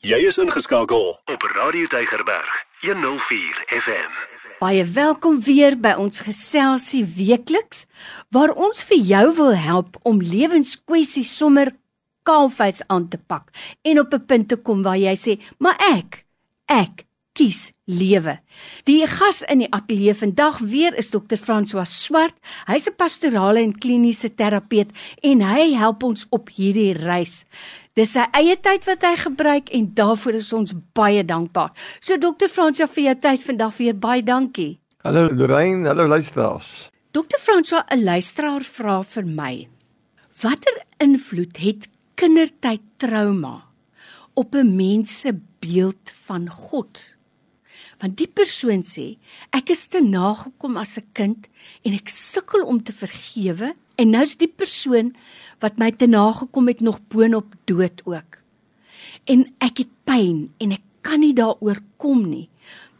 Jy is ingeskakel op Radio Deigerberg 104 FM. Baie welkom weer by ons geselsie weekliks waar ons vir jou wil help om lewenskwessies sommer kaalvuis aan te pak en op 'n punt te kom waar jy sê, "Maar ek, ek kies lewe." Die gas in die ateljee vandag weer is Dr. François Swart. Hy's 'n pastorale en kliniese terapeut en hy help ons op hierdie reis. Dis sy eie tyd wat hy gebruik en daarvoor is ons baie dankbaar. So Dr. François vir jou tyd vandag weer baie dankie. Hallo Lorraine, hallo luisteraars. Dr. François, 'n luisteraar vra vir my: Watter invloed het kindertyd trauma op 'n mens se beeld van God? Want die persoon sê, ek is te nagekom as 'n kind en ek sukkel om te vergewe en nou's die persoon wat my te nagekom het nog boonop dood ook. En ek het pyn en ek kan nie daaroor kom nie.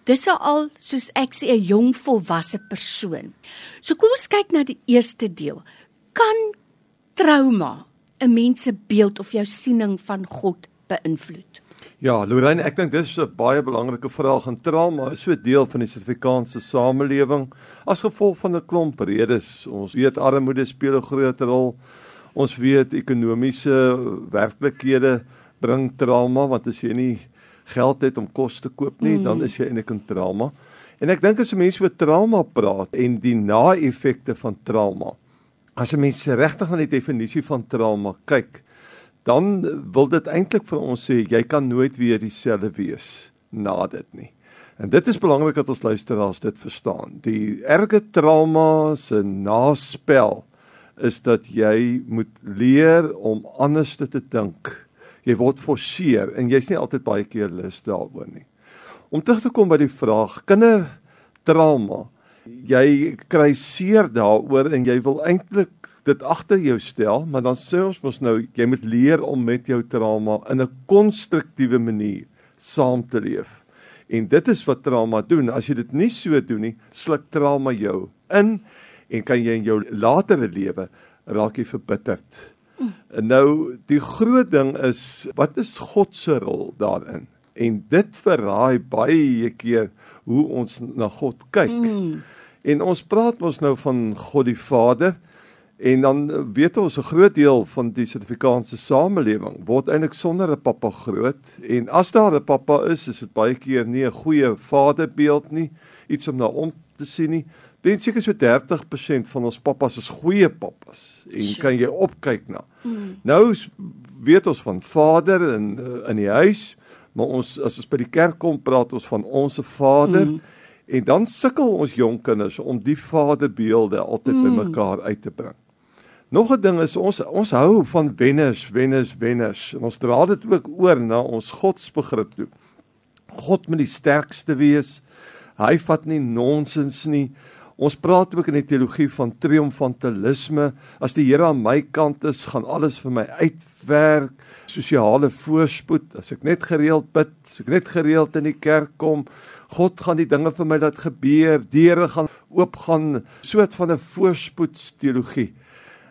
Dis al soos ek sê 'n jong volwasse persoon. So kom ons kyk na die eerste deel. Kan trauma 'n mens se beeld of jou siening van God beïnvloed? Ja, Lorraine, ek dink dis 'n baie belangrike vraag en trauma is so 'n deel van die Suid-Afrikaanse samelewing as gevolg van 'n klomp redes. Ons weet armoede speel 'n groot rol. Ons weet ekonomiese werklikhede bring trauma want as jy nie geld het om kos te koop nie, mm. dan is jy eintlik in trauma. En ek dink as mense oor trauma praat en die na-effekte van trauma, as 'n mens regtig na die definisie van trauma kyk, dan wil dit eintlik vir ons sê jy kan nooit weer dieselfde wees na dit nie. En dit is belangrik dat ons luisteraars dit verstaan. Die erge trauma se naspel is dat jy moet leer om anders te dink. Jy word forceer en jy's nie altyd baie keer lus daaroor nie. Om terug te kom by die vraag kindertrauma. Jy kry seer daaroor en jy wil eintlik dit agter jou stel, maar dan sê ons mos nou jy moet leer om met jou trauma in 'n konstruktiewe manier saam te leef. En dit is wat trauma doen. As jy dit nie so doen nie, sluk trauma jou in en kan jy in jou latere lewe raak jy verbitterd. En nou die groot ding is wat is God se rol daarin? En dit verraai baie keer hoe ons na God kyk. Mm. En ons praat mos nou van God die Vader en dan weet ons 'n groot deel van die Suid-Afrikaanse samelewing word eintlik sonder 'n pappa groot en as daar 'n pappa is, is dit baie keer nie 'n goeie vaderbeeld nie, iets om na om te sien nie. Dink seker so 30% van ons pappas is goeie pappas en Sjoe. kan jy opkyk na. Mm. Nou weet ons van Vader in in die huis, maar ons as ons by die kerk kom praat ons van ons se Vader mm. en dan sukkel ons jong kinders om die vaderbeelde altyd mm. bymekaar uit te bring. Nog 'n ding is ons ons hou van wenners, wenners, wenners. Ons dra dit ook oor na ons godsbegrip toe. God moet die sterkste wees. Hy vat nie nonsens nie. Ons praat ook in die teologie van triomfantalisme. As die Here aan my kant is, gaan alles vir my uitwerk. Sosiale voorspoed, as ek net gereeld bid, as ek net gereeld in die kerk kom, God gaan die dinge vir my laat gebeur. Deure gaan oopgaan, soort van 'n voorspoedsteologie.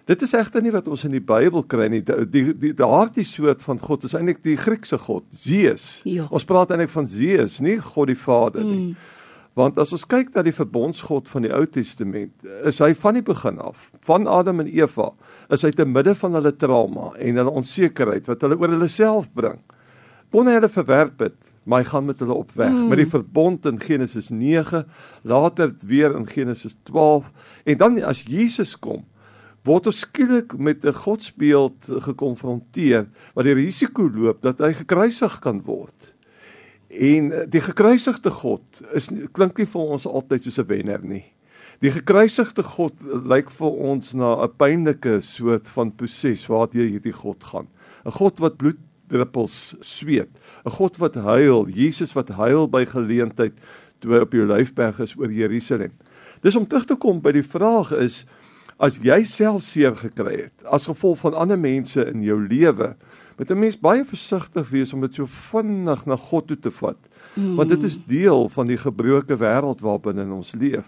Dit is egter nie wat ons in die Bybel kry nie. Die die, die daardie soort van God is eintlik die Griekse God, Zeus. Ja. Ons praat eintlik van Zeus, nie God die Vader nie. Mm. Want as ons kyk na die verbondsgod van die Ou Testament, is hy van die begin af, van Adam en Eva, is hy te midde van hulle trauma en hulle onsekerheid wat hulle oor hulle self bring. Kon hy hulle verwerp het, maar hy gaan met hulle op weg mm. met die verbond in Genesis 9, later weer in Genesis 12 en dan as Jesus kom, word ons skielik met 'n godsbeeld gekonfronteer wat die risiko loop dat hy gekruisig kan word. En eh, die gekruisigde God is klink nie vir ons altyd soos 'n wenner nie. Die gekruisigde God lyk vir ons na 'n pynlike soort van proses waardeur hierdie God gaan. 'n God wat bloeddruppels sweet, 'n God wat huil, Jesus wat huil by geleentheid toe hy op die Olyfberg is oor Jerusalem. Dis om terug te kom by die vraag is as jy self seer gekry het as gevolg van ander mense in jou lewe, moet 'n mens baie versigtig wees om dit so vinnig na God toe te vat. Mm. Want dit is deel van die gebroke wêreld waarbinne ons leef.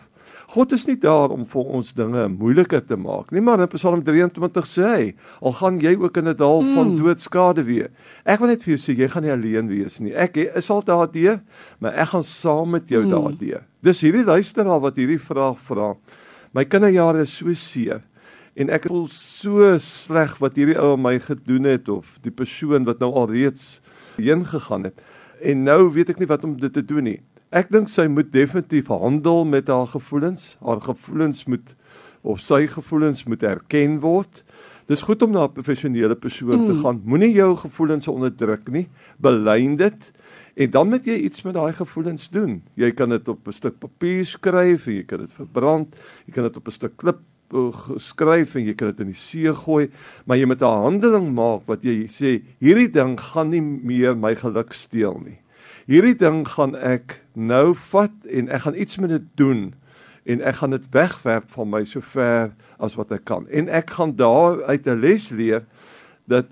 God is nie daar om vir ons dinge moeiliker te maak nie, maar in Psalm 23 sê hy, al gaan jy ook in 'n dal mm. van doodskade wees. Ek wil net vir jou sê jy gaan nie alleen wees nie. Ek is al daardeur, maar ek gaan saam met jou mm. daardeur. Dis hierdie luisteraar wat hierdie vraag vra. My kinderjare is so seer en ek voel so sleg wat hierdie ou my gedoen het of die persoon wat nou al reeds heen gegaan het. En nou weet ek nie wat om dit te doen nie. Ek dink sy moet definitief handel met haar gevoelens. Haar gevoelens moet of sy gevoelens moet erken word. Dis goed om na 'n professionele persoon mm. te gaan. Moenie jou gevoelens onderdruk nie. Belyn dit en dan moet jy iets met daai gevoelens doen. Jy kan dit op 'n stuk papier skryf, jy kan dit verbrand, jy kan dit op 'n stuk klip eh, skryf en jy kan dit in die see gooi, maar jy moet 'n handeling maak wat jy sê hierdie ding gaan nie meer my geluk steel nie hierdie ding gaan ek nou vat en ek gaan iets met dit doen en ek gaan dit wegwerp van my so ver as wat ek kan. En ek gaan daar uit 'n les leer dat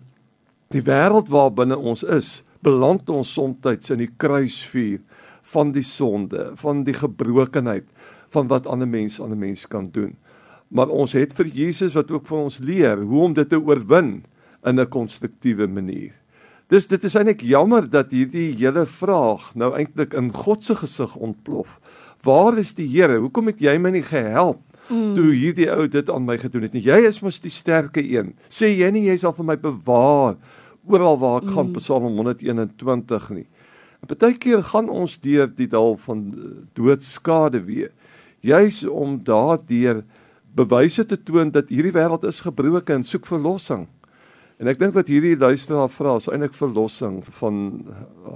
die wêreld waar binne ons is, beland ons soms in die kruisvuur van die sonde, van die gebrokenheid, van wat ander mense aan 'n mens kan doen. Maar ons het vir Jesus wat ook vir ons leer hoe om dit te oorwin in 'n konstruktiewe manier. Dis dit is eintlik jammer dat hierdie hele vraag nou eintlik in God se gesig ontplof. Waar is die Here? Hoekom het jy my nie gehelp mm. toe hierdie ou dit aan my gedoen het nie? Jy is mos die sterke een. Sê jy nie jy sal vir my bewaar oral waar ek mm. gaan Psalm 121 nie. En partykeer gaan ons deur die dal van eh, doodskade weer. Juis om daardeur bewyse te toon dat hierdie wêreld is gebroken en soek verlossing. En ek dink wat hierdie luisteraar vra is eintlik verlossing van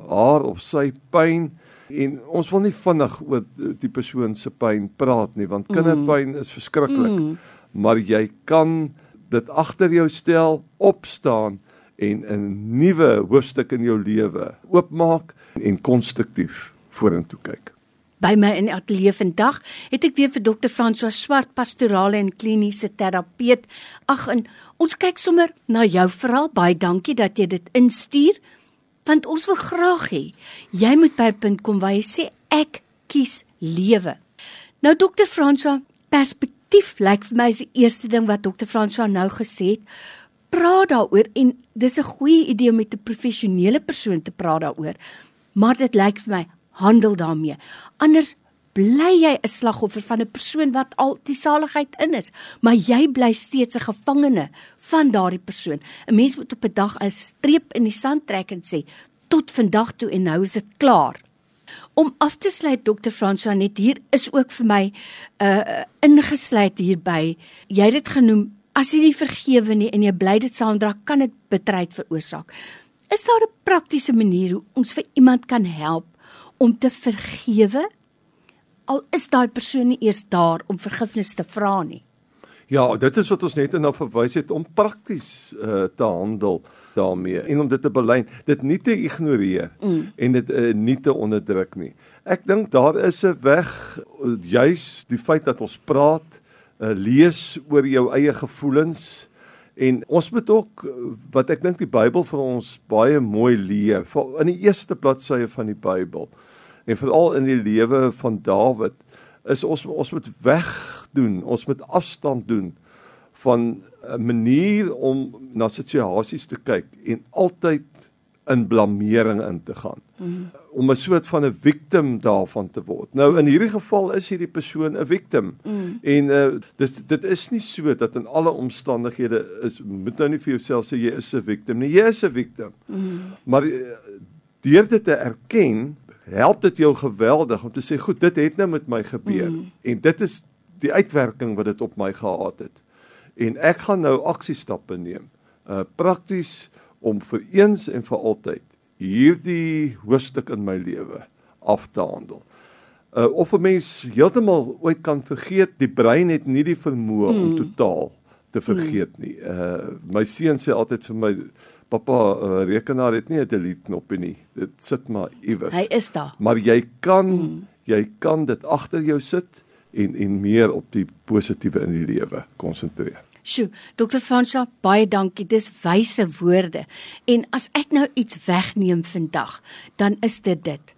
haar of sy pyn en ons wil nie vinnig oor die persoon se pyn praat nie want kinderpyn mm. is verskriklik. Mm. Maar jy kan dit agter jou stel, opstaan en 'n nuwe hoofstuk in jou lewe oopmaak en konstruktief vorentoe kyk. By my in die ateljee vandag het ek weer vir dokter François Swart, pastorale en kliniese terapeut. Ag en ons kyk sommer na jou verhaal. Baie dankie dat jy dit instuur want ons wil graag hê jy moet by 'n punt kom waar jy sê ek kies lewe. Nou dokter François, perspektief lyk vir my is die eerste ding wat dokter François nou gesê het. Praat daaroor en dis 'n goeie idee om met 'n professionele persoon te praat daaroor. Maar dit lyk vir my handel daarmee. Anders bly jy 'n slagoffer van 'n persoon wat al die saligheid in is, maar jy bly steeds 'n gevangene van daardie persoon. 'n Mens moet op 'n dag 'n streep in die sand trek en sê tot vandag toe en nou is dit klaar. Om af te sluit Dr. François net hier is ook vir my 'n uh, ingesluit hierby. Jy het dit genoem as jy nie vergewe nie en jy bly dit saamdra, kan dit betryd veroorsaak. Is daar 'n praktiese manier hoe ons vir iemand kan help om te vergewe al is daai persoon nie eers daar om vergifnis te vra nie. Ja, dit is wat ons net nou verwys het om prakties uh, te handel daarmee en om dit te belyn, dit nie te ignoreer mm. en dit uh, nie te onderdruk nie. Ek dink daar is 'n weg juis die feit dat ons praat, lees oor jou eie gevoelens. En ons moet ook wat ek dink die Bybel vir ons baie mooi leer, in die eerste bladsye van die Bybel en veral in die lewe van Dawid is ons ons moet wegdoen, ons moet afstand doen van 'n manier om na situasies te kyk en altyd in blameering in te gaan. Mm. Om 'n soort van 'n victim daarvan te word. Nou in hierdie geval is hierdie persoon 'n victim. Mm. En uh dis dit is nie so dat in alle omstandighede is moet nou nie vir jouself sê jy is 'n victim nie. Jy is 'n victim. Mm. Maar uh, deur dit te erken help dit jou geweldig om te sê goed, dit het nou met my gebeur mm. en dit is die uitwerking wat dit op my gehad het. En ek gaan nou aksiestappe neem. Uh prakties om vir eens en vir altyd hierdie hoofstuk in my lewe af te handel. Uh of 'n mens heeltemal ooit kan vergeet, die brein het nie die vermoë mm. om totaal te vergeet mm. nie. Uh my seun sê altyd vir my Pappa, uh, rekenaar het nie 'n delete knoppie nie. Dit sit maar iewers. Hy is daar. Maar jy kan mm. jy kan dit agter jou sit en en meer op die positiewe in die lewe konsentreer. Sjoe, Dr. Fransha, baie dankie. Dis wyse woorde. En as ek nou iets wegneem vandag, dan is dit dit.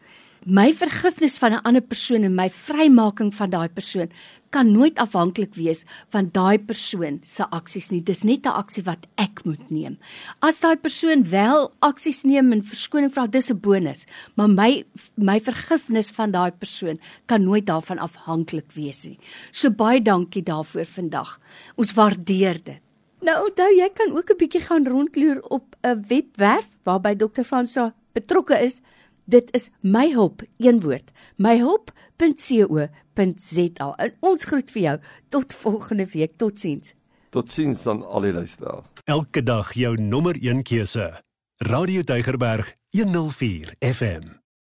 My vergifnis van 'n ander persoon en my vrymaking van daai persoon kan nooit afhanklik wees van daai persoon se aksies nie. Dis net 'n aksie wat ek moet neem. As daai persoon wel aksies neem en verskoning vra, dis 'n bonus, maar my my vergifnis van daai persoon kan nooit daarvan afhanklik wees nie. So baie dankie daarvoor vandag. Ons waardeer dit. Nou onthou jy kan ook 'n bietjie gaan rondloer op 'n webwerf waarby Dr. Fransa betrokke is. Dit is myhulp een woord myhulp.co.za en ons groet vir jou tot volgende week. Totsiens. Totsiens aan al die luisteraars. Elke dag jou nommer 1 keuse. Radio Deugerberg 104 FM